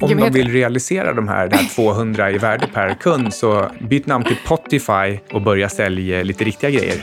Om de vill realisera de här, det här 200 i värde per kund så byt namn till Spotify och börja sälja lite riktiga grejer.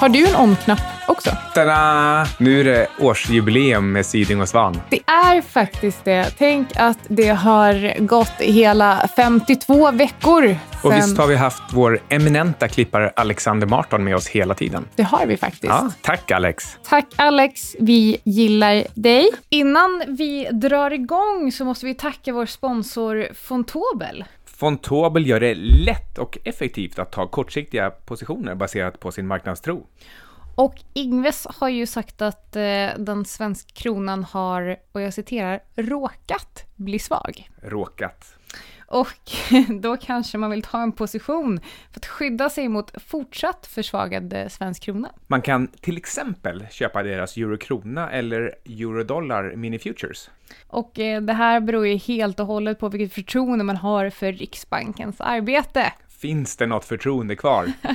Har du en on-knapp också? Tada! Nu är det årsjubileum med Syding och Svan. Det är faktiskt det. Tänk att det har gått hela 52 veckor Och sen- visst har vi haft vår eminenta klippare Alexander Marton med oss hela tiden. Det har vi faktiskt. Ja, tack Alex. Tack Alex, vi gillar dig. Innan vi drar igång så måste vi tacka vår sponsor Fontobel. Fontobel gör det lätt och effektivt att ta kortsiktiga positioner baserat på sin marknadstro. Och Ingves har ju sagt att eh, den svenska kronan har, och jag citerar, råkat bli svag. Råkat. Och då kanske man vill ta en position för att skydda sig mot fortsatt försvagad eh, svensk krona. Man kan till exempel köpa deras eurokrona eller eurodollar mini futures. Och eh, det här beror ju helt och hållet på vilket förtroende man har för Riksbankens arbete. Finns det något förtroende kvar?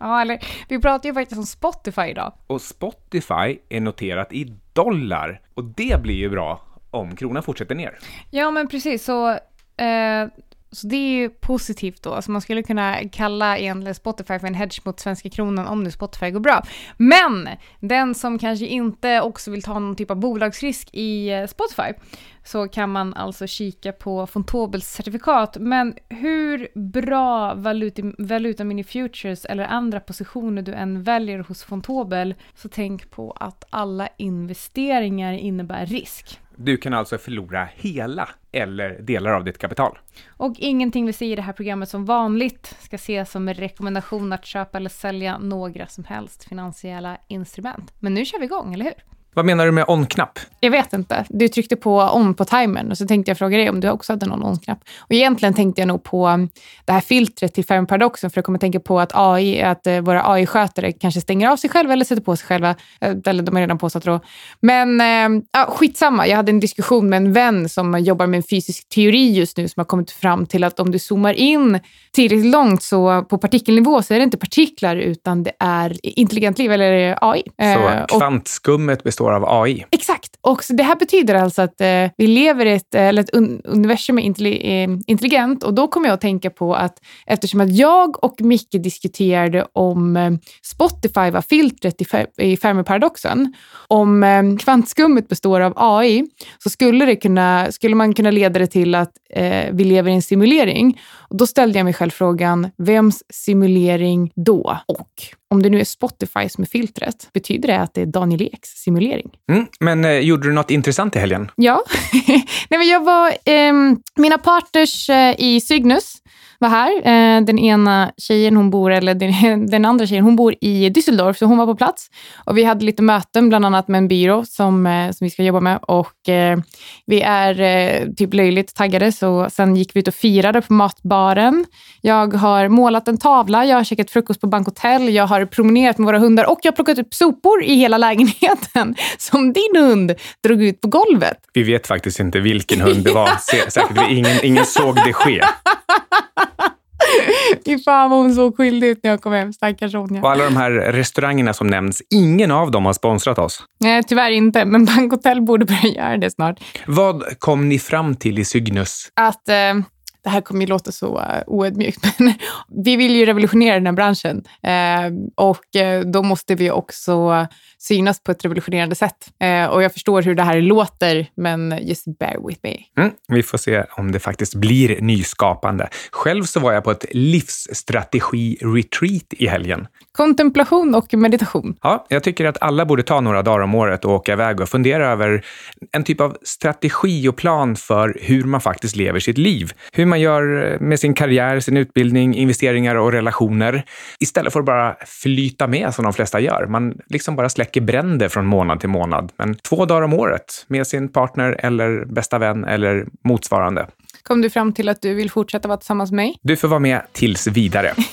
Ja, eller vi pratar ju faktiskt om Spotify idag. Och Spotify är noterat i dollar och det blir ju bra om kronan fortsätter ner. Ja, men precis. Så, eh, så det är ju positivt då. Alltså man skulle kunna kalla egentligen Spotify för en hedge mot svenska kronan om nu Spotify går bra. Men den som kanske inte också vill ta någon typ av bolagsrisk i eh, Spotify så kan man alltså kika på Fontobels certifikat. Men hur bra valuta, valuta mini futures eller andra positioner du än väljer hos Fontobel så tänk på att alla investeringar innebär risk. Du kan alltså förlora hela eller delar av ditt kapital. Och ingenting vi säger i det här programmet som vanligt ska ses som en rekommendation att köpa eller sälja några som helst finansiella instrument. Men nu kör vi igång, eller hur? Vad menar du med on-knapp? Jag vet inte. Du tryckte på on på timern och så tänkte jag fråga dig om du också hade någon on-knapp. Och egentligen tänkte jag nog på det här filtret till Fermi-paradoxen för jag kommer tänka på att, AI, att eh, våra AI-skötare kanske stänger av sig själva eller sätter på sig själva. Eh, Eller de är redan påsatt då. Men ja, skitsamma. Jag hade en diskussion med en vän som jobbar med en fysisk teori just nu som har kommit fram till att om du zoomar in tillräckligt långt så på partikelnivå så är det inte partiklar utan det är intelligent liv eller AI. Så kvantskummet består av AI. Exakt. Och så det här betyder alltså att eh, vi lever i ett, eh, eller ett un universum är intelli eh, intelligent och då kommer jag att tänka på att eftersom att jag och Micke diskuterade om eh, Spotify var filtret i, i Fermi-paradoxen, om eh, kvantskummet består av AI så skulle, det kunna, skulle man kunna leda det till att eh, vi lever i en simulering. Och då ställde jag mig själv frågan, vems simulering då? Och om det nu är Spotify som är filtret, betyder det att det är Daniel Eks simulering? Mm. Men eh, gjorde du något intressant i helgen? Ja. Nej, men jag var, ehm, mina partners eh, i Cygnus var här. Eh, den ena tjejen, hon bor, eller den, den andra tjejen, hon bor i Düsseldorf, så hon var på plats. Och vi hade lite möten, bland annat med en byrå som, eh, som vi ska jobba med. Och eh, vi är eh, typ löjligt taggade, så sen gick vi ut och firade på matbaren. Jag har målat en tavla, jag har käkat frukost på bankhotell, jag har promenerat med våra hundar och jag har plockat upp sopor i hela lägenheten som din hund drog ut på golvet. Vi vet faktiskt inte vilken hund det var. Sä- Säkert ingen, ingen såg det ske. Fy fan vad hon såg skyldig ut när jag kom hem, stackars Ronja. Och alla de här restaurangerna som nämns, ingen av dem har sponsrat oss. Nej, tyvärr inte, men bankhotell borde börja göra det snart. Vad kom ni fram till i Cygnus? Att eh, det här kommer ju låta så uh, oödmjukt, men vi vill ju revolutionera den här branschen. Eh, och eh, då måste vi också synas på ett revolutionerande sätt. Eh, och jag förstår hur det här låter, men just bear with me. Mm, vi får se om det faktiskt blir nyskapande. Själv så var jag på ett livsstrategi-retreat i helgen. Kontemplation och meditation. Ja, jag tycker att alla borde ta några dagar om året och åka iväg och fundera över en typ av strategi och plan för hur man faktiskt lever sitt liv. Hur man gör med sin karriär, sin utbildning, investeringar och relationer. Istället för att bara flyta med som de flesta gör. Man liksom bara släcker bränder från månad till månad. Men två dagar om året med sin partner eller bästa vän eller motsvarande. Kom du fram till att du vill fortsätta vara tillsammans med mig? Du får vara med tills vidare.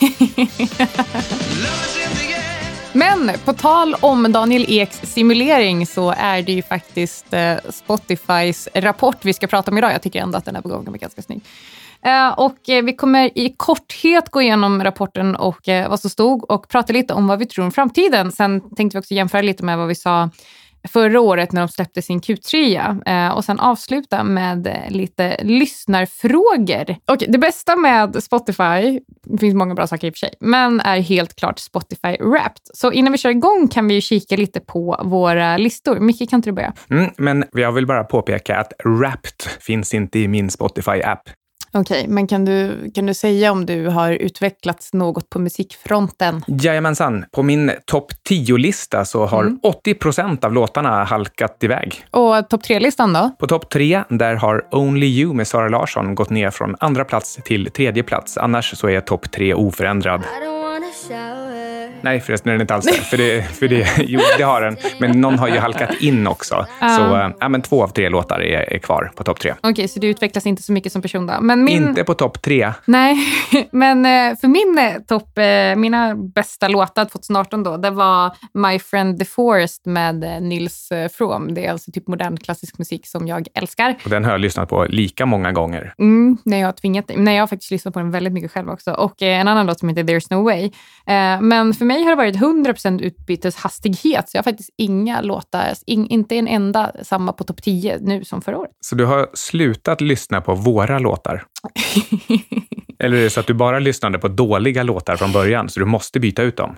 Men på tal om Daniel Eks simulering så är det ju faktiskt eh, Spotifys rapport vi ska prata om idag. Jag tycker ändå att den här begåvningen är ganska snygg. Eh, och eh, vi kommer i korthet gå igenom rapporten och eh, vad som stod och prata lite om vad vi tror om framtiden. Sen tänkte vi också jämföra lite med vad vi sa förra året när de släppte sin Q3 och sen avsluta med lite lyssnarfrågor. Och det bästa med Spotify, det finns många bra saker i och för sig, men är helt klart Spotify Wrapped. Så innan vi kör igång kan vi ju kika lite på våra listor. Micke, kan inte du börja? Mm, men jag vill bara påpeka att Wrapped finns inte i min Spotify-app. Okej, okay, men kan du, kan du säga om du har utvecklats något på musikfronten? Jajamensan. På min topp 10-lista så har mm. 80 procent av låtarna halkat iväg. Och topp 3-listan då? På topp 3, där har Only You med Sara Larsson gått ner från andra plats till tredje plats. Annars så är topp 3 oförändrad. Nej, förresten är den inte alls det. För det, för det, jo, det har den. Men någon har ju halkat in också. Uh. Så äh, ja, men två av tre låtar är, är kvar på topp tre. Okej, okay, så du utvecklas inte så mycket som person då? Men min... Inte på topp tre. Nej, men eh, för min eh, topp, mina bästa låtar 2018 då, det var My Friend The Forest med Nils From. Det är alltså typ modern klassisk musik som jag älskar. Och den har jag lyssnat på lika många gånger. Mm, när jag har tvingat Nej, jag har faktiskt lyssnat på den väldigt mycket själv också. Och en annan låt som heter There's No Way. Men för mig har det varit 100% utbyteshastighet, så jag har faktiskt inga låtar, in, inte en enda samma på topp 10 nu som förra året. Så du har slutat lyssna på våra låtar? Eller är det så att du bara lyssnade på dåliga låtar från början, så du måste byta ut dem?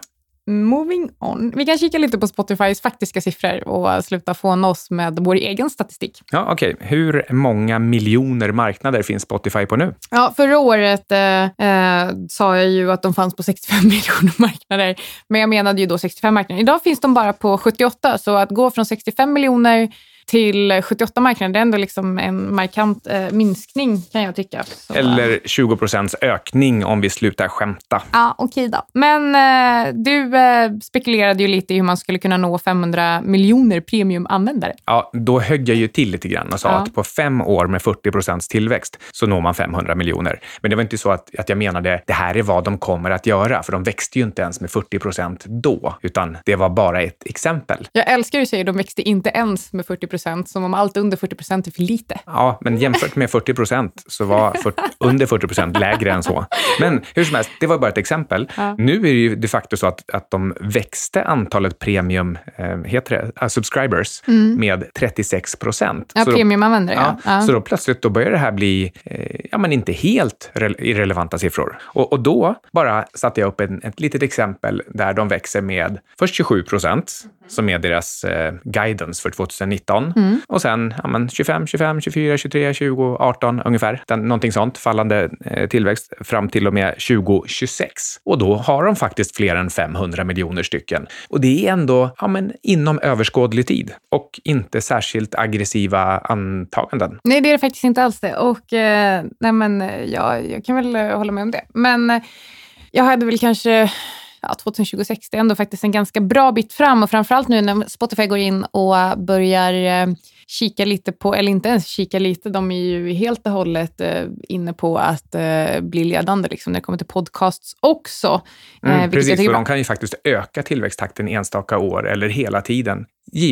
Moving on. Vi kan kika lite på Spotifys faktiska siffror och sluta fåna oss med vår egen statistik. Ja, Okej, okay. hur många miljoner marknader finns Spotify på nu? Ja, förra året eh, eh, sa jag ju att de fanns på 65 miljoner marknader, men jag menade ju då 65 marknader. Idag finns de bara på 78, så att gå från 65 miljoner till 78 marknader. Det är ändå liksom en markant eh, minskning kan jag tycka. Så. Eller 20 procents ökning om vi slutar skämta. Ja, okej okay då. Men eh, du eh, spekulerade ju lite i hur man skulle kunna nå 500 miljoner premiumanvändare. Ja, då högg jag ju till lite grann och sa ja. att på fem år med 40 procents tillväxt så når man 500 miljoner. Men det var inte så att, att jag menade det här är vad de kommer att göra, för de växte ju inte ens med 40 procent då, utan det var bara ett exempel. Jag älskar hur du säger de växte inte ens med 40 procent, som om allt under 40 procent är för lite. Ja, men jämfört med 40 procent så var 40, under 40 procent lägre än så. Men hur som helst, det var bara ett exempel. Ja. Nu är det ju de facto så att, att de växte antalet premium, eh, heter det, uh, subscribers mm. med 36 procent. Ja, premiumanvändare. Ja, ja. Så då plötsligt då börjar det här bli, eh, ja men inte helt irrelevanta siffror. Och, och då bara satte jag upp en, ett litet exempel där de växer med först 27 procent, som är deras eh, guidance för 2019. Mm. Och sen ja, men 25, 25, 24, 23, 20, 18 ungefär. Den, någonting sånt, fallande eh, tillväxt fram till och med 2026. Och då har de faktiskt fler än 500 miljoner stycken. Och det är ändå ja, men inom överskådlig tid och inte särskilt aggressiva antaganden. Nej, det är det faktiskt inte alls det. Och eh, nej, men, eh, ja, jag kan väl eh, hålla med om det. Men eh, jag hade väl kanske ja, 2026, det är ändå faktiskt en ganska bra bit fram. Och framförallt nu när Spotify går in och börjar eh, kika lite på, eller inte ens kika lite, de är ju helt och hållet eh, inne på att eh, bli ledande liksom, när det kommer till podcasts också. Mm, precis, för de kan ju faktiskt öka tillväxttakten enstaka år eller hela tiden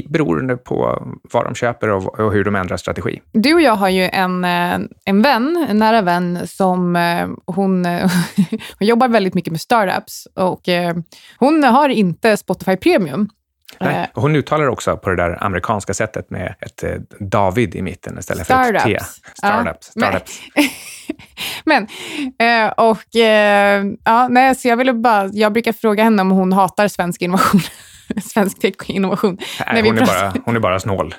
beroende på vad de köper och, och, hur de ändrar strategi. Du och jag har ju en, eh, en vän, en nära vän, som eh, hon, hon jobbar väldigt mycket med startups och eh, hon har inte Spotify Premium. Nej, hon uttalar också på det där amerikanska sättet med ett David i mitten istället startups. för ett T. Startups. Ja, startups. Men, och ja, nej, så jag ville bara, jag brukar fråga henne om hon hatar svensk innovation. svensk tech-innovation. Nej, hon, är bara, hon är bara snål.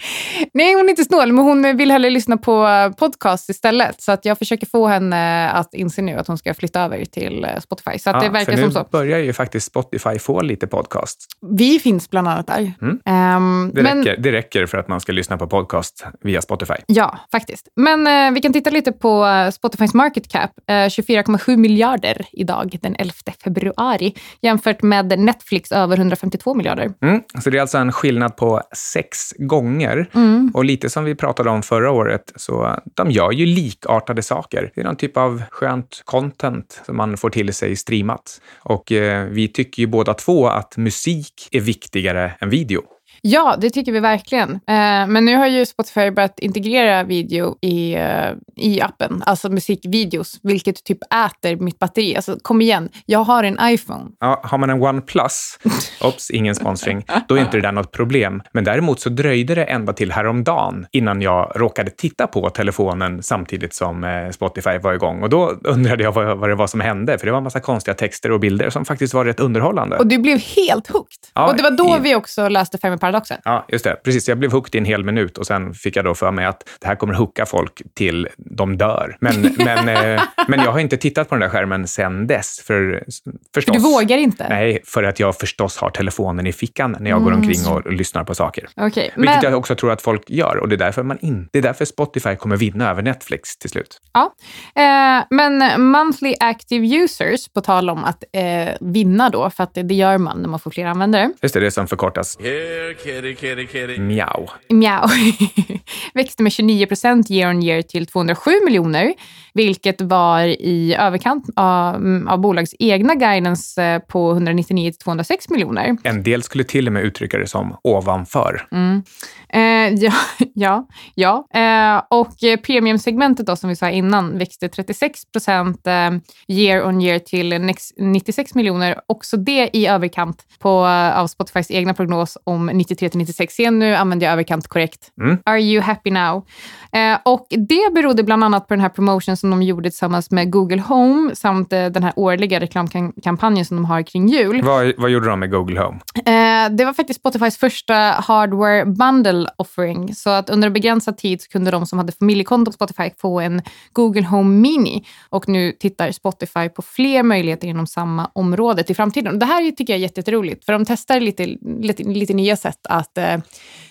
Nej, hon är inte snål, men hon vill hellre lyssna på podcast istället. Så att jag försöker få henne att inse nu att hon ska flytta över till eh, Spotify. Så att ja, det verkar som så. nu börjar ju faktiskt Spotify få lite podcast. Vi finns bland annat där. Mm. Um, det, men, räcker, det räcker för att man ska lyssna på podcast via Spotify. Ja, faktiskt. Men uh, vi kan titta lite på Spotifys market cap. Uh, 24,7 miljarder idag, den 11 februari, jämfört med Netflix över 152 miljarder miljarder. Mm, så det är alltså en skillnad på sex gånger. Mm. Och lite som vi pratade om förra året, så de gör ju likartade saker. Det är någon typ av skönt content som man får till sig streamat. Och eh, vi tycker ju båda två att musik är viktigare än video. Ja, det tycker vi verkligen. Eh, men nu har ju Spotify börjat integrera video i, eh, i appen, alltså musikvideos, vilket typ äter mitt batteri. Alltså kom igen, jag har en iPhone. Ja, har man en OnePlus, ops, ingen sponsring, då är inte det där något problem. Men däremot så dröjde det ända till häromdagen innan jag råkade titta på telefonen samtidigt som eh, Spotify var igång. Och då undrade jag vad, vad det var som hände, för det var en massa konstiga texter och bilder som faktiskt var rätt underhållande. Och du blev helt hooked. Ja, och det var då i- vi också läste Fem paradoxen. Ja, just det. Precis. Jag blev hooked i en hel minut och sen fick jag då för mig att det här kommer hooka folk till de dör. Men, men, eh, men jag har inte tittat på den där skärmen sen dess. För, För förstås. du vågar inte? Nej, för att jag förstås har telefonen i fickan när jag går omkring och, och lyssnar på saker. Okej, Vilket men, jag också tror att folk gör och det är därför, man in, det är därför Spotify kommer vinna över Netflix till slut. ja. eh, men monthly active users, på tal om att eh, vinna då, för att det, det gör man när man får fler användare. Just det, det som förkortas Here, kitty, kitty, kitty. miau. Mjau. Växte med 29 procent year on year till 207 miljoner, vilket var i överkant av, av bolags egna guidance eh, på 199 till 206 miljoner. En del skulle till och med uttrycka det som ovanför. Mm. Eh, ja, ja, ja. Eh, och premiumsegmentet då, som vi sa innan växte 36 procent eh, year on year till nex- 96 miljoner. Också det i överkant på, eh, av Spotifys egna prognos om 93 till 96. Se, nu använder jag överkant korrekt. Mm. Are you happy now? Eh, och det berodde bland annat på den här promotion som de gjorde tillsammans med Google Home samt eh, den här årliga reklamkampanjen som de har kring jul. Vad, vad gjorde de med Google Home? Eh, det var faktiskt Spotifys första hardware bundle offering. Så att under en begränsad tid så kunde de som hade familjekonto på Spotify få en Google Home Mini. Och nu tittar Spotify på fler möjligheter inom samma område till framtiden. Det här tycker jag är jätteroligt, för de testar lite, lite, lite nya sätt att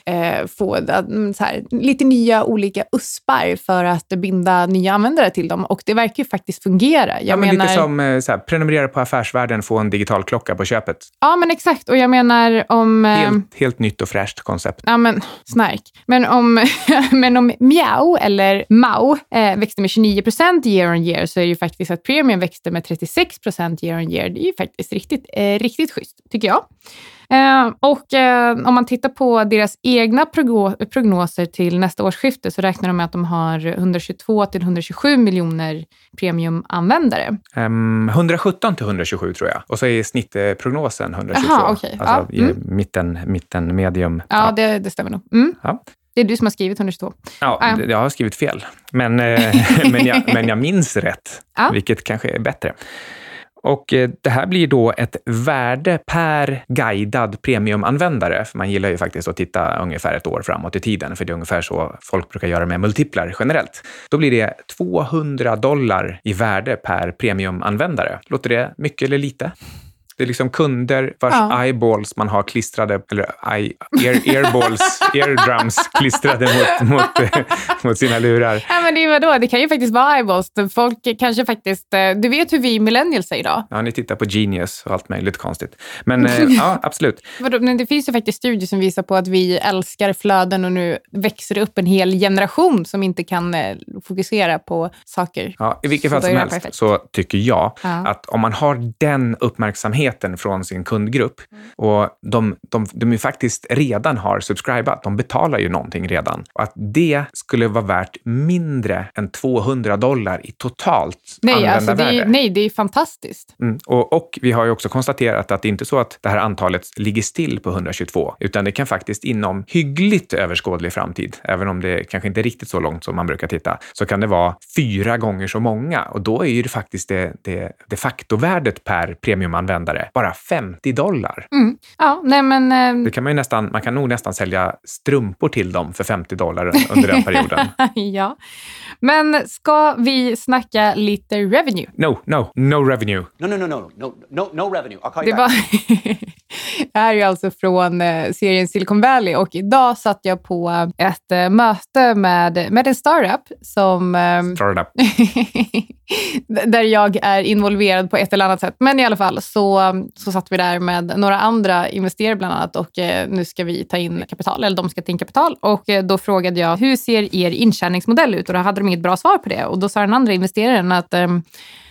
eh, få mm, här, lite nya olika uspar för att binda nya användare till dem. Och det verkar ju faktiskt fungera. Jag Ja, men menar, Lite som eh, här, prenumerera på Affärsvärlden, få en digital klocka på köpet. Ja, men exakt. Och jag menar om... eh, Helt, helt nytt och fräscht koncept. Ja, men snark. Men om, men om Miao, eller Mao, eh, växte med 29 procent year on year så är det ju faktiskt att premium växte med 36 procent year on year. Det är ju faktiskt riktigt, eh, riktigt schysst, tycker jag. Eh, och eh, om man tittar på deras egna progno- prognoser till nästa årsskifte så räknar de med att de har 122 till 127 miljoner premiumanvändare. Ehm, 117 till 127 tror jag. Och så är snittprognosen 122. Jaha, okej. Alltså Ja, mm. mitten, mitten, medium. Ja, Det, det stämmer nog. Mm. Ja. Det är du som har skrivit 122. Ja, Ja. det- jag har skrivit fel. Men, eh, men, jag, men jag minns rätt, Ja. vilket kanske är bättre. Och eh, det här blir då ett värde per guidad premiumanvändare. För man gillar ju faktiskt att titta ungefär ett år framåt i tiden, för det är ungefär så folk brukar göra med multiplar generellt. Då blir det 200 dollar i värde per premiumanvändare. Låter det mycket eller lite? Det är liksom kunder vars Ja. eyeballs man har klistrade, eller eye, ear, earballs, eardrums klistrade mot, mot, mot sina lurar. Ja, men det, är vadå? det kan ju faktiskt vara eyeballs. Folk kanske faktiskt... eh, Du vet hur vi millennials är idag. Ja, ni tittar på Genius och allt möjligt konstigt. Men eh, ja, absolut. Vadå? Men det finns ju faktiskt studier som visar på att vi älskar flöden och nu växer det upp en hel generation som inte kan eh, fokusera på saker. Ja, I vilket fall som helst perfekt. så tycker jag Ja. att om man har den uppmärksamheten från sin kundgrupp och de, de, de ju faktiskt redan har subscribat, de betalar ju någonting redan, och att det skulle vara värt mindre än 200 dollar i totalt Nej, alltså det är, nej, det är fantastiskt. Mm. Och, och vi har ju också konstaterat att det inte är så att det här antalet ligger still på 122, utan det kan faktiskt inom hyggligt överskådlig framtid, även om det kanske inte är riktigt så långt som man brukar titta, så kan det vara fyra gånger så många. Och då är ju det faktiskt det, det de facto-värdet per premiumanvändare bara 50 dollar. Mm. Ja, nej men... eh, Det kan man ju nästan, man kan nog nästan sälja strumpor till dem för 50 dollar under den perioden. ja. Men ska vi snacka lite revenue? No, no, no revenue. No, no, no, no, no, no, no revenue. I'll call Det, you back. det här är ju alltså från eh, serien Silicon Valley och idag satt jag på ett eh, möte med, med en startup som eh, Startup. där jag är involverad på ett eller annat sätt. Men i alla fall så, så satt vi där med några andra investerare bland annat och eh, nu ska vi ta in kapital, eller de ska ta in kapital. Och eh, då frågade jag, hur ser er intjäningsmodell ut? Och då hade de inget bra svar på det. Och då sa den andra investeraren att eh,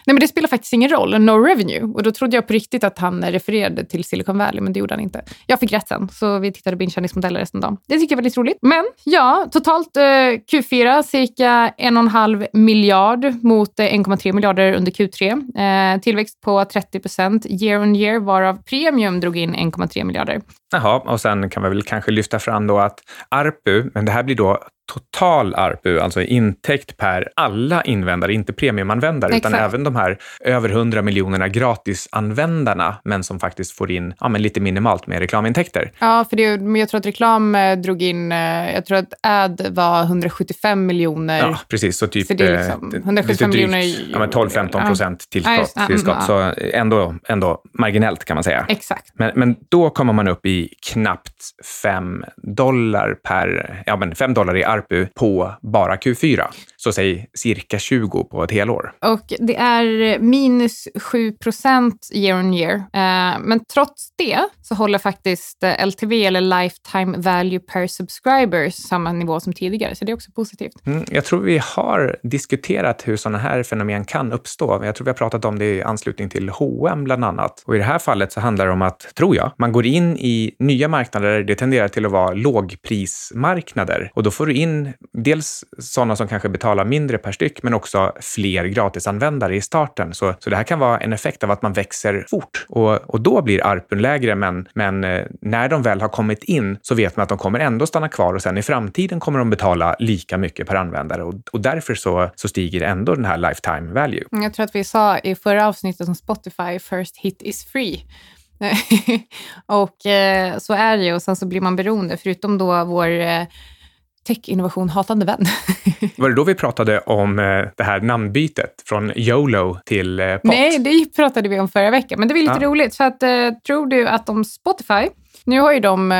Nej, men det spelar faktiskt ingen roll. No revenue. Och då trodde jag på riktigt att han refererade till Silicon Valley, men det gjorde han inte. Jag fick rätt sen, så vi tittade på intjäningsmodeller resten av dagen. Det tycker jag var väldigt roligt. Men ja, totalt eh, Q4 cirka en och en halv miljard mot eh, 1,3 miljarder under Q3. Eh, tillväxt på 30 procent year on year, varav premium drog in 1,3 miljarder. Jaha, och sen kan vi väl kanske lyfta fram då att ARPU, men det här blir då total ARPU, alltså intäkt per alla invändare, inte premiumanvändare, Exakt. utan även de här över 100 miljonerna gratisanvändarna, men som faktiskt får in ja, men lite minimalt med reklamintäkter. Ja, för det, men jag tror att reklam eh, drog in, eh, jag tror att ad var 175 miljoner. Ja, precis. Så typ det liksom eh, 175 lite drygt, miljoner ja, men 12-15 procent tillskott. ja, tillskott. mm, Så ändå, ändå marginellt kan man säga. Exakt. Men, men då kommer man upp i knappt 5 dollar per, ja men 5 dollar i ARPU på bara Q4. Så säg cirka 20 på ett helår. Och det är minus 7 procent year on year. Eh, men trots det så håller faktiskt eh, LTV, eller lifetime value per subscriber, samma nivå som tidigare. Så det är också positivt. Mm, jag tror vi har diskuterat hur sådana här fenomen kan uppstå. Jag tror vi har pratat om det i anslutning till H&M bland annat. Och i det här fallet så handlar det om att, tror jag, man går in i nya marknader. Det tenderar till att vara lågprismarknader och då får du in dels sådana som kanske betalar mindre per styck, men också fler gratisanvändare i starten. Så, så det här kan vara en effekt av att man växer fort och, och då blir ARPun lägre, men, men eh, när de väl har kommit in så vet man att de kommer ändå stanna kvar och sen i framtiden kommer de betala lika mycket per användare och, och därför så, så stiger ändå den här lifetime value. Jag tror att vi sa i förra avsnittet som Spotify, first hit is free. och eh, så är det ju. Och sen så blir man beroende, förutom då vår eh, tech-innovation hatande vän. Var det då vi pratade om eh, det här namnbytet från YOLO till eh, POT? Nej, det pratade vi om förra veckan, men det var lite Ja. roligt. Så att, eh, tror du att om Spotify, nu har ju de...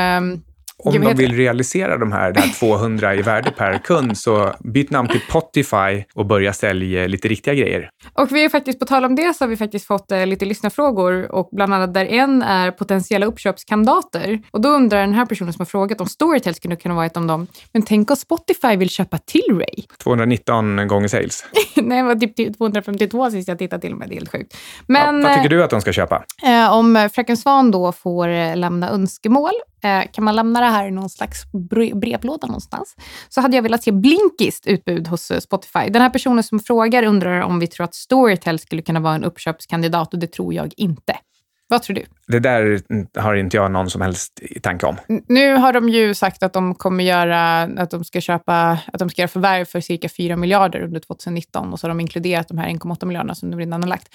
Eh, Om de vill realisera de här, det här 200 i värde per kund, så byt namn till Potify och börja sälja lite riktiga grejer. Och vi är faktiskt, på tal om det, så har vi faktiskt fått eh, lite lyssnarfrågor och bland annat där en är potentiella uppköpskandidater. Och då undrar den här personen som har frågat om Storytel skulle kunna vara ett av dem. Men tänk om Spotify vill köpa till Ray? 219 gånger sales. Nej, det var typ 252 sist jag tittade till mig. Det är helt sjukt. Men ja, vad tycker du att de ska köpa? eh, om Fröken Svan då får eh, lämna önskemål, eh, kan man lämna det här i någon slags brevlåda någonstans? Så hade jag velat se Blinkist utbud hos eh, Spotify. Den här personen som frågar undrar om vi tror att Storytel skulle kunna vara en uppköpskandidat och det tror jag inte. Vad tror du? Det där har inte jag någon som helst tanke om. Nu har de ju sagt att de kommer göra, att de ska köpa, att de ska göra förvärv för cirka 4 miljarder under 2019 och så har de inkluderat de här 1,8 miljarderna som de redan har lagt.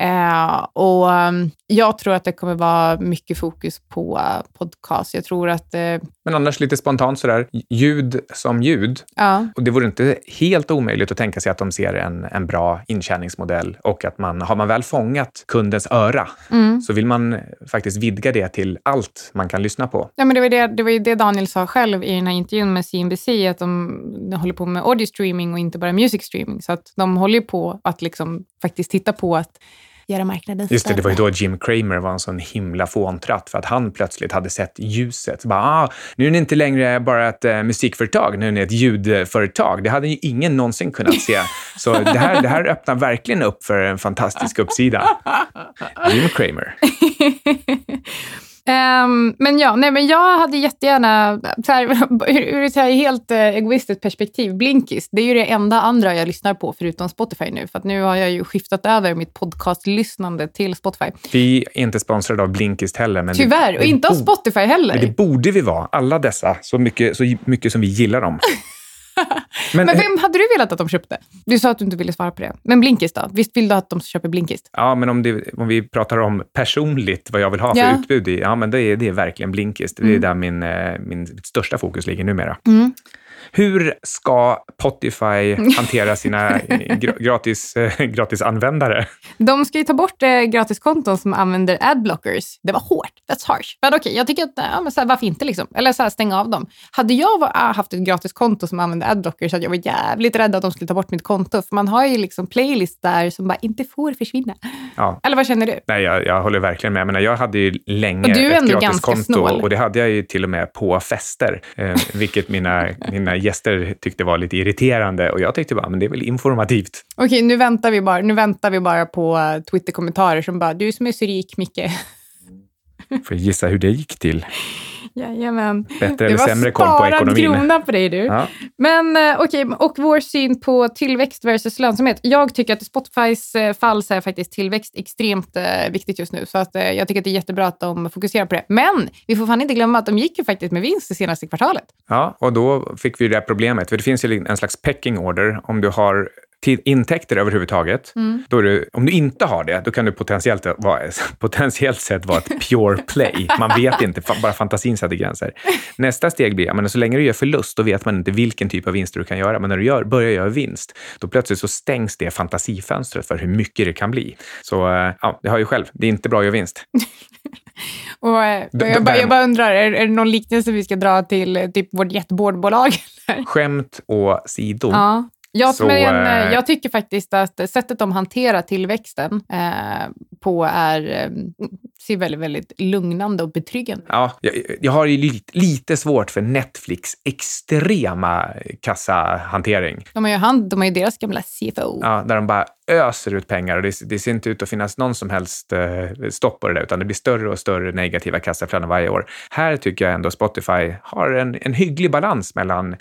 Eh, och um, jag tror att det kommer vara mycket fokus på uh, podcast. Jag tror att, eh, Men annars lite spontant sådär, ljud som ljud. ja, Och det vore inte helt omöjligt att tänka sig att de ser en, en bra intjäningsmodell och att man, har man väl fångat kundens öra mm. så vill man faktiskt vidga det till allt man kan lyssna på. Ja, men det, var det, det var ju det Daniel sa själv i den här intervjun med CNBC, att de, de håller på med audio streaming och inte bara music streaming. Så att de håller ju på att liksom faktiskt titta på att göra marknaden Just det, det var ju då Jim Cramer var en sån himla fåntratt för att han plötsligt hade sett ljuset. Så bara, ah, nu är ni inte längre bara ett eh, musikföretag, nu är ni ett ljudföretag. Det hade ju ingen någonsin kunnat se. Så det här, det här öppnar verkligen upp för en fantastisk uppsida. Jim Cramer. Ehm, men ja, nej, men jag hade jättegärna, så här, ur ett helt eh, egoistiskt perspektiv, Blinkist, det är ju det enda andra jag lyssnar på förutom Spotify nu. För nu har jag ju skiftat över mitt podcastlyssnande till Spotify. Vi är inte sponsrade av Blinkist heller. Men Tyvärr, det, och inte av Spotify heller. Men det borde vi vara, alla dessa, så mycket, så mycket som vi gillar dem. Men, Men vem hade du velat att de köpte? Du sa att du inte ville svara på det. Men Blinkist då? Visst vill du att de köper Blinkist? Ja, men om, det, om vi pratar om personligt, vad jag vill ha för Ja. utbud, i, ja, men det är, det är verkligen Blinkist. Det är Mm. där min, eh, min mitt största fokus ligger numera. Mm. Hur ska Spotify hantera sina eh, gra- gratis, eh, gratisanvändare? De ska ju ta bort eh, gratiskonton som använder adblockers. Det var hårt. That's harsh. Men okej, jag tycker att, ja, men så här, varför inte liksom? Eller så här, stänga av dem. Hade jag var, ah, haft ett gratiskonto som använde adblockers så hade jag varit jävligt rädd att de skulle ta bort mitt konto. För man har ju liksom playlist där som bara inte får försvinna. Ja. Eller vad känner du? Nej, jag, jag håller verkligen med. Jag, menar, jag hade ju länge ett ändå gratis ganska konto snål. och det hade jag ju till och med på fester, eh, vilket mina, mina gäster tyckte var lite irriterande och jag tyckte bara, men det är väl informativt. Okej, nu väntar vi bara, nu väntar vi bara på eh, Twitter-kommentarer som bara, du som är så rik, Micke. Får jag gissa hur det gick till? Jajamän. Bättre eller sämre koll på Det var ekonomin? krona på dig du. Ja. Men eh, okej, och vår syn på tillväxt versus lönsamhet. Jag tycker att i Spotifys eh, fall så är faktiskt tillväxt extremt eh, viktigt just nu. Så att, jag tycker att det är jättebra att de fokuserar på det. Men vi får fan inte glömma att de gick ju faktiskt med vinst det senaste kvartalet. Ja, och då fick vi det problemet. För det finns ju en slags pecking order. Om du har till intäkter överhuvudtaget, då är det, om du inte har det, då kan du potentiellt, vara, potentiellt sett vara ett pure play. Man vet inte, bara fantasin sätter gränser. Nästa steg blir, ja, men så länge du gör förlust, då vet man inte vilken typ av vinster du kan göra. Men när du gör, börjar göra vinst, då plötsligt så stängs det fantasifönstret för hur mycket det kan bli. Så eh, ja, det har ju själv, det är inte bra att göra vinst. Och, eh, D- jag, bara, jag bara undrar, är, är det någon liknelse vi ska dra till eh, typ vårt jätteboardbolag? Skämt åsido. Ja. Jag, Så, men, eh, jag tycker faktiskt att sättet de hanterar tillväxten eh, på är, eh, ser väldigt, väldigt lugnande och betryggande. Ja, jag, jag har ju lite, lite svårt för Netflix extrema kassahantering. De har ju, hand, de har ju deras gamla CFO. Ja, där de bara öser ut pengar och det, det ser inte ut att finnas någon som helst eh, stopp på det där, utan det blir större och större negativa kassaflöden varje år. Här tycker jag ändå Spotify har en, en hygglig balans mellan,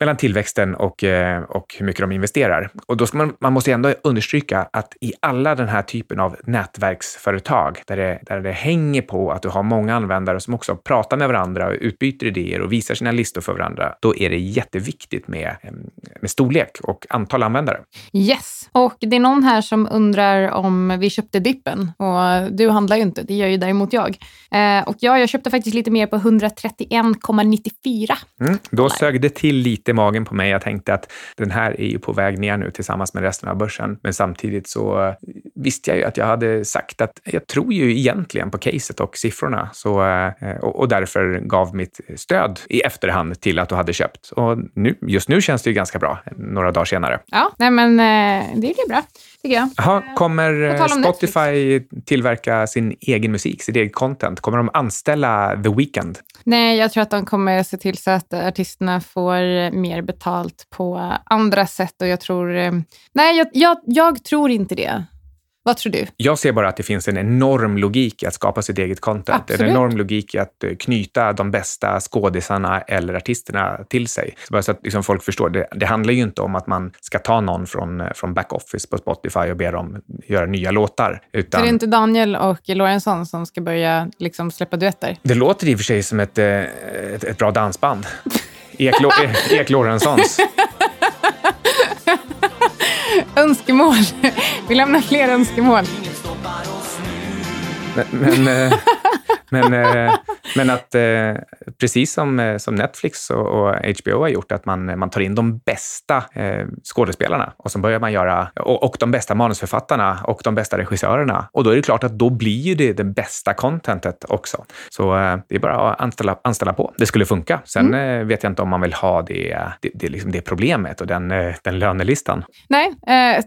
mellan tillväxten och, eh, och hur mycket de investerar. Och då ska man, man måste ändå understryka att i alla den här typen av nätverksföretag, där det, där det hänger på att du har många användare som också pratar med varandra och utbyter idéer och visar sina listor för varandra, då är det jätteviktigt med, eh, med storlek och antal användare. Yes. Och det är någon här som undrar om vi köpte dippen. Och du handlar ju inte, det gör ju däremot jag. Eh, och ja, jag köpte faktiskt lite mer på 131,94. Mm, då sög det till lite i magen på mig. Jag tänkte att den här är ju på väg ner nu tillsammans med resten av börsen. Men samtidigt så eh, visste jag ju att jag hade sagt att jag tror ju egentligen på caset och siffrorna. Så, eh, och, och därför gav mitt stöd i efterhand till att du hade köpt. Och nu, just nu känns det ju ganska bra, några dagar senare. Ja, nej men eh, det blir bra, tycker jag. Jaha, kommer Spotify tillverka sin egen musik, sitt eget content? Kommer de anställa The Weeknd? Nej, jag tror att de kommer se till så att artisterna får mer betalt på andra sätt. Och jag tror... eh, Nej, jag, jag, jag tror inte det. Vad tror du? Jag ser bara att det finns en enorm logik i att skapa sitt eget content. Absolut. En enorm logik i att eh, knyta de bästa skådisarna eller artisterna till sig. Så bara så att liksom folk förstår, det, det handlar ju inte om att man ska ta någon från, eh, från backoffice på Spotify och be dem göra nya låtar. Så Utan det är inte Daniel och Lorentzon som ska börja liksom släppa duetter? det låter i och för sig som ett, eh, ett, ett bra dansband. Ek, Ek Lorentzons. Önskemål. Vi lämnar fler önskemål. Men, men, eh, men, eh, men att eh, precis som, eh, som Netflix och, och HBO har gjort, att man, man tar in de bästa eh, skådespelarna och så börjar man göra, och, och de bästa manusförfattarna och de bästa regissörerna. Och då är det klart att då blir det det bästa contentet också. Så eh, det är bara att anställa, anställa på. Det skulle funka. Sen eh, vet jag inte om man vill ha det, det, det, liksom det problemet och den, eh, den lönelistan. Nej,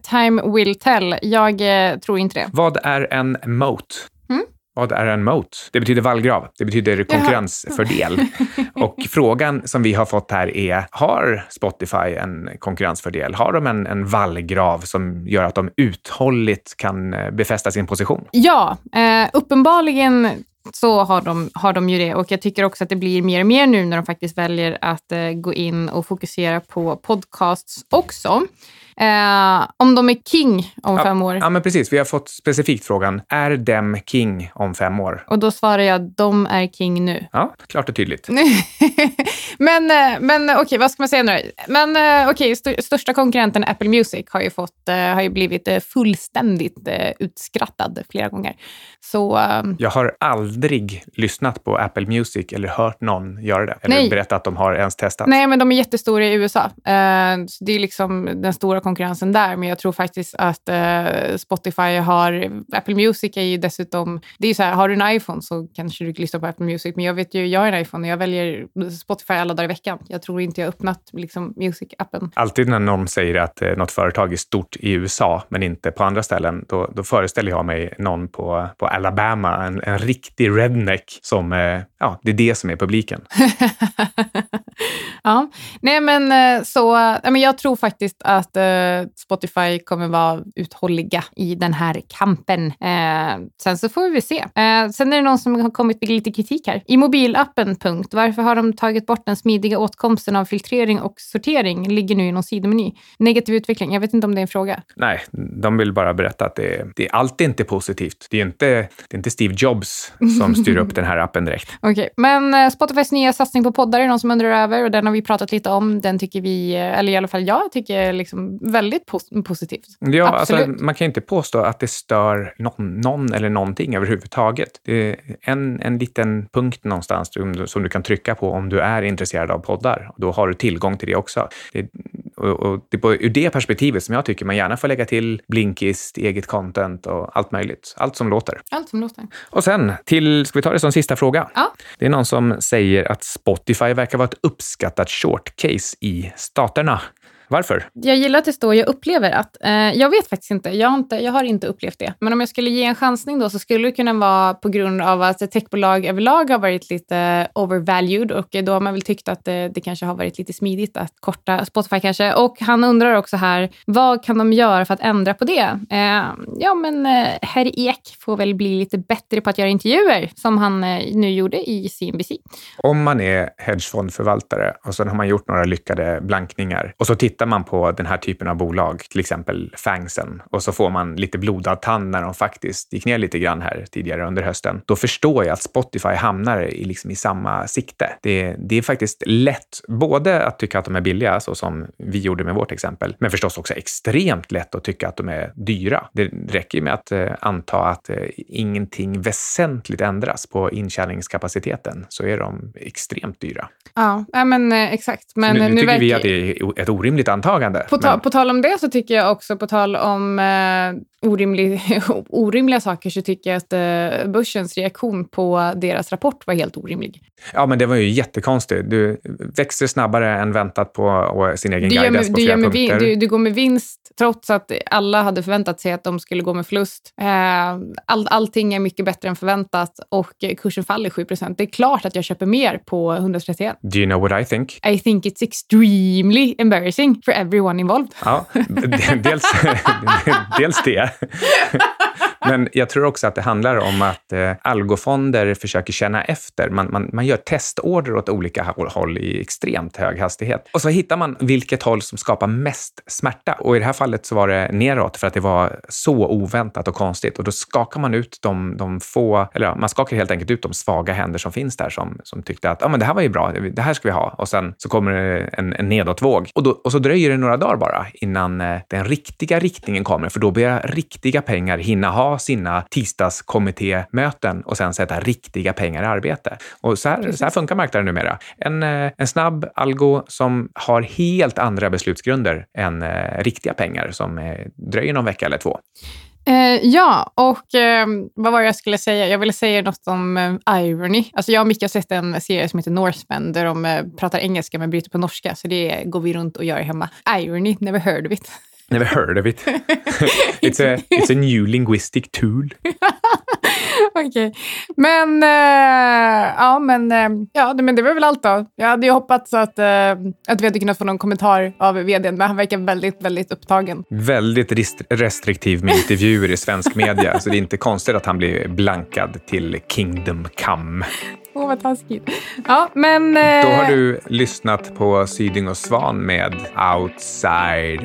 time will tell. Jag tror inte det. Vad är en moat? Mm. Vad är en moat? Det betyder vallgrav. Det betyder konkurrensfördel. Och frågan som vi har fått här är, har Spotify en konkurrensfördel? Har de en, en vallgrav som gör att de uthålligt kan eh, befästa sin position? Ja, eh, uppenbarligen så har de, har de ju det. Och jag tycker också att det blir mer och mer nu när de faktiskt väljer att eh, gå in och fokusera på podcasts också. Eh, om de är king om fem år. Ja, men precis. Vi har fått specifikt frågan, är dem king om fem år? Och då svarar jag, de är king nu. Ja, klart och tydligt. men eh, men okej, vad ska man säga nu? Men eh, okej, st- största konkurrenten Apple Music har ju, fått, eh, har ju blivit eh, fullständigt eh, utskrattad flera gånger. Så eh, Jag har aldrig lyssnat på Apple Music eller hört någon göra det. Eller Nej. berätta att de har ens testat. nej, men de är jättestora i USA. Eh, det är liksom den stora konkurrensen där. Men jag tror faktiskt att eh, Spotify har... Apple Music är ju dessutom... Det är ju så här, har du en iPhone så kanske du lyssnar på Apple Music. Men jag vet ju, jag har en iPhone och jag väljer Spotify alla dagar i veckan. Jag tror inte jag har öppnat liksom, Music-appen. Alltid när någon säger att eh, något företag är stort i USA, men inte på andra ställen, då, då föreställer jag mig någon på, på Alabama, en, en riktig redneck som, eh, ja, det är det som är publiken. Ja, nej men eh, så, men jag tror faktiskt att eh, Spotify kommer vara uthålliga i den här kampen. Eh, sen så får vi se. Sen är det någon som har kommit med lite kritik här. I mobilappen, punkt. Varför har de tagit bort den smidiga åtkomsten av filtrering och sortering? Ligger nu i någon sidomeny. Negativ utveckling. Jag vet inte om det är en fråga. Nej, de vill bara berätta att det, det är alltid inte positivt. Det är inte, det är inte Steve Jobs som styr upp den här appen direkt. Okej, men eh, Spotifys nya satsning på poddar är någon som undrar över och den har vi pratat lite om. Den tycker vi, eller i alla fall jag, tycker liksom väldigt pos- positivt. Ja, alltså, Absolut. man kan inte påstå att det stör någon, någon eller någonting överhuvudtaget. Det är en, en liten punkt någonstans som, som du kan trycka på om du är intresserad av poddar. Och då har du tillgång till det också. Det, och, och det är på, ur det perspektivet som jag tycker man gärna får lägga till Blinkist, eget content och allt möjligt. Allt som låter. Allt som låter. Och sen till, ska vi ta det som sista fråga? Ja. Det är någon som säger att Spotify verkar vara ett uppskattat short case i staterna. Varför? Jag gillar att det står jag upplever att. Eh, jag vet faktiskt inte jag, har inte. jag har inte upplevt det. Men om jag skulle ge en chansning då så skulle det kunna vara på grund av att techbolag överlag har varit lite overvalued och då har man väl tyckt att det, det kanske har varit lite smidigt att korta Spotify kanske. Och han undrar också här, vad kan de göra för att ändra på det? Eh, ja, men eh, herr Ek får väl bli lite bättre på att göra intervjuer som han eh, nu gjorde i CNBC. Om man är hedgefondförvaltare och sen har man gjort några lyckade blankningar och så tittar man på den här typen av bolag, till exempel Fangsen, och så får man lite blodad tand när de faktiskt gick ner lite grann här tidigare under hösten. Då förstår jag att Spotify hamnar i, liksom i samma sikte. Det, det är faktiskt lätt både att tycka att de är billiga, så som vi gjorde med vårt exempel, men förstås också extremt lätt att tycka att de är dyra. Det räcker med att eh, anta att eh, ingenting väsentligt ändras på intjäningskapaciteten så är de extremt dyra. Ja, men eh, exakt. Men nu, nu, nu tycker vi verkar- att det är ett orimligt antagande. På, ta, men- på tal om det så tycker jag också, på tal om eh, orimlig, orimliga saker, så tycker jag att eh, börsens reaktion på deras rapport var helt orimlig. Ja, men det var ju jättekonstigt. Du växer snabbare än väntat på och sin egen Du, guidance med, på du, flera vin- punkter. du, du går med vinst trots att alla hade förväntat sig att de skulle gå med förlust. Eh, all, allting är mycket bättre än förväntat och kursen faller 7% Det är klart att jag köper mer på 131. Do you know what I think? I think it's extremely embarrassing for everyone involved. Ja, dels, dels det. Men jag tror också att det handlar om att eh, algofonder försöker känna efter. Man, man, man gör testorder åt olika håll- i extremt hög hastighet. Och så hittar man vilket håll som skapar mest smärta. Och i det här fallet så var det neråt för att det var så oväntat och konstigt. Och då skakar man ut de, de få, eller ja, man skakar helt enkelt ut de svaga händer som finns där som, som tyckte att ah, men det här var ju bra, det här ska vi ha. Och sen så kommer det en, en nedåtvåg. Och, då, och så dröjer det några dagar bara innan eh, den riktiga riktningen kommer, för då börjar riktiga pengar hinna ha sina tisdagskommittémöten och sen sätta riktiga pengar i arbete. Och så här, så här funkar marknaden numera. En, eh, en snabb algo som har helt andra beslutsgrunder än eh, riktiga pengar som eh, dröjer någon vecka eller två. Eh, ja, och eh, vad var det jag skulle säga? Jag ville säga något om eh, irony. Alltså jag och Micke har sett en serie som heter Northman där de pratar engelska men bryter på norska, så det går vi runt och gör hemma. Irony, never heard of it. Never heard of it. it's, a, it's a new linguistic tool. Okej. Men, eh, ja, men, eh, ja, men det var väl allt då. Jag hade ju hoppats att, eh, att vi hade kunnat få någon kommentar av vdn, men han verkar väldigt, väldigt upptagen. Väldigt restriktiv med intervjuer i svensk media, så det är inte konstigt att han blir blankad till Kingdom Come. Åh, vad taskigt. Ja, men... eh, Då har du lyssnat på Syding och Svan med Outsiders.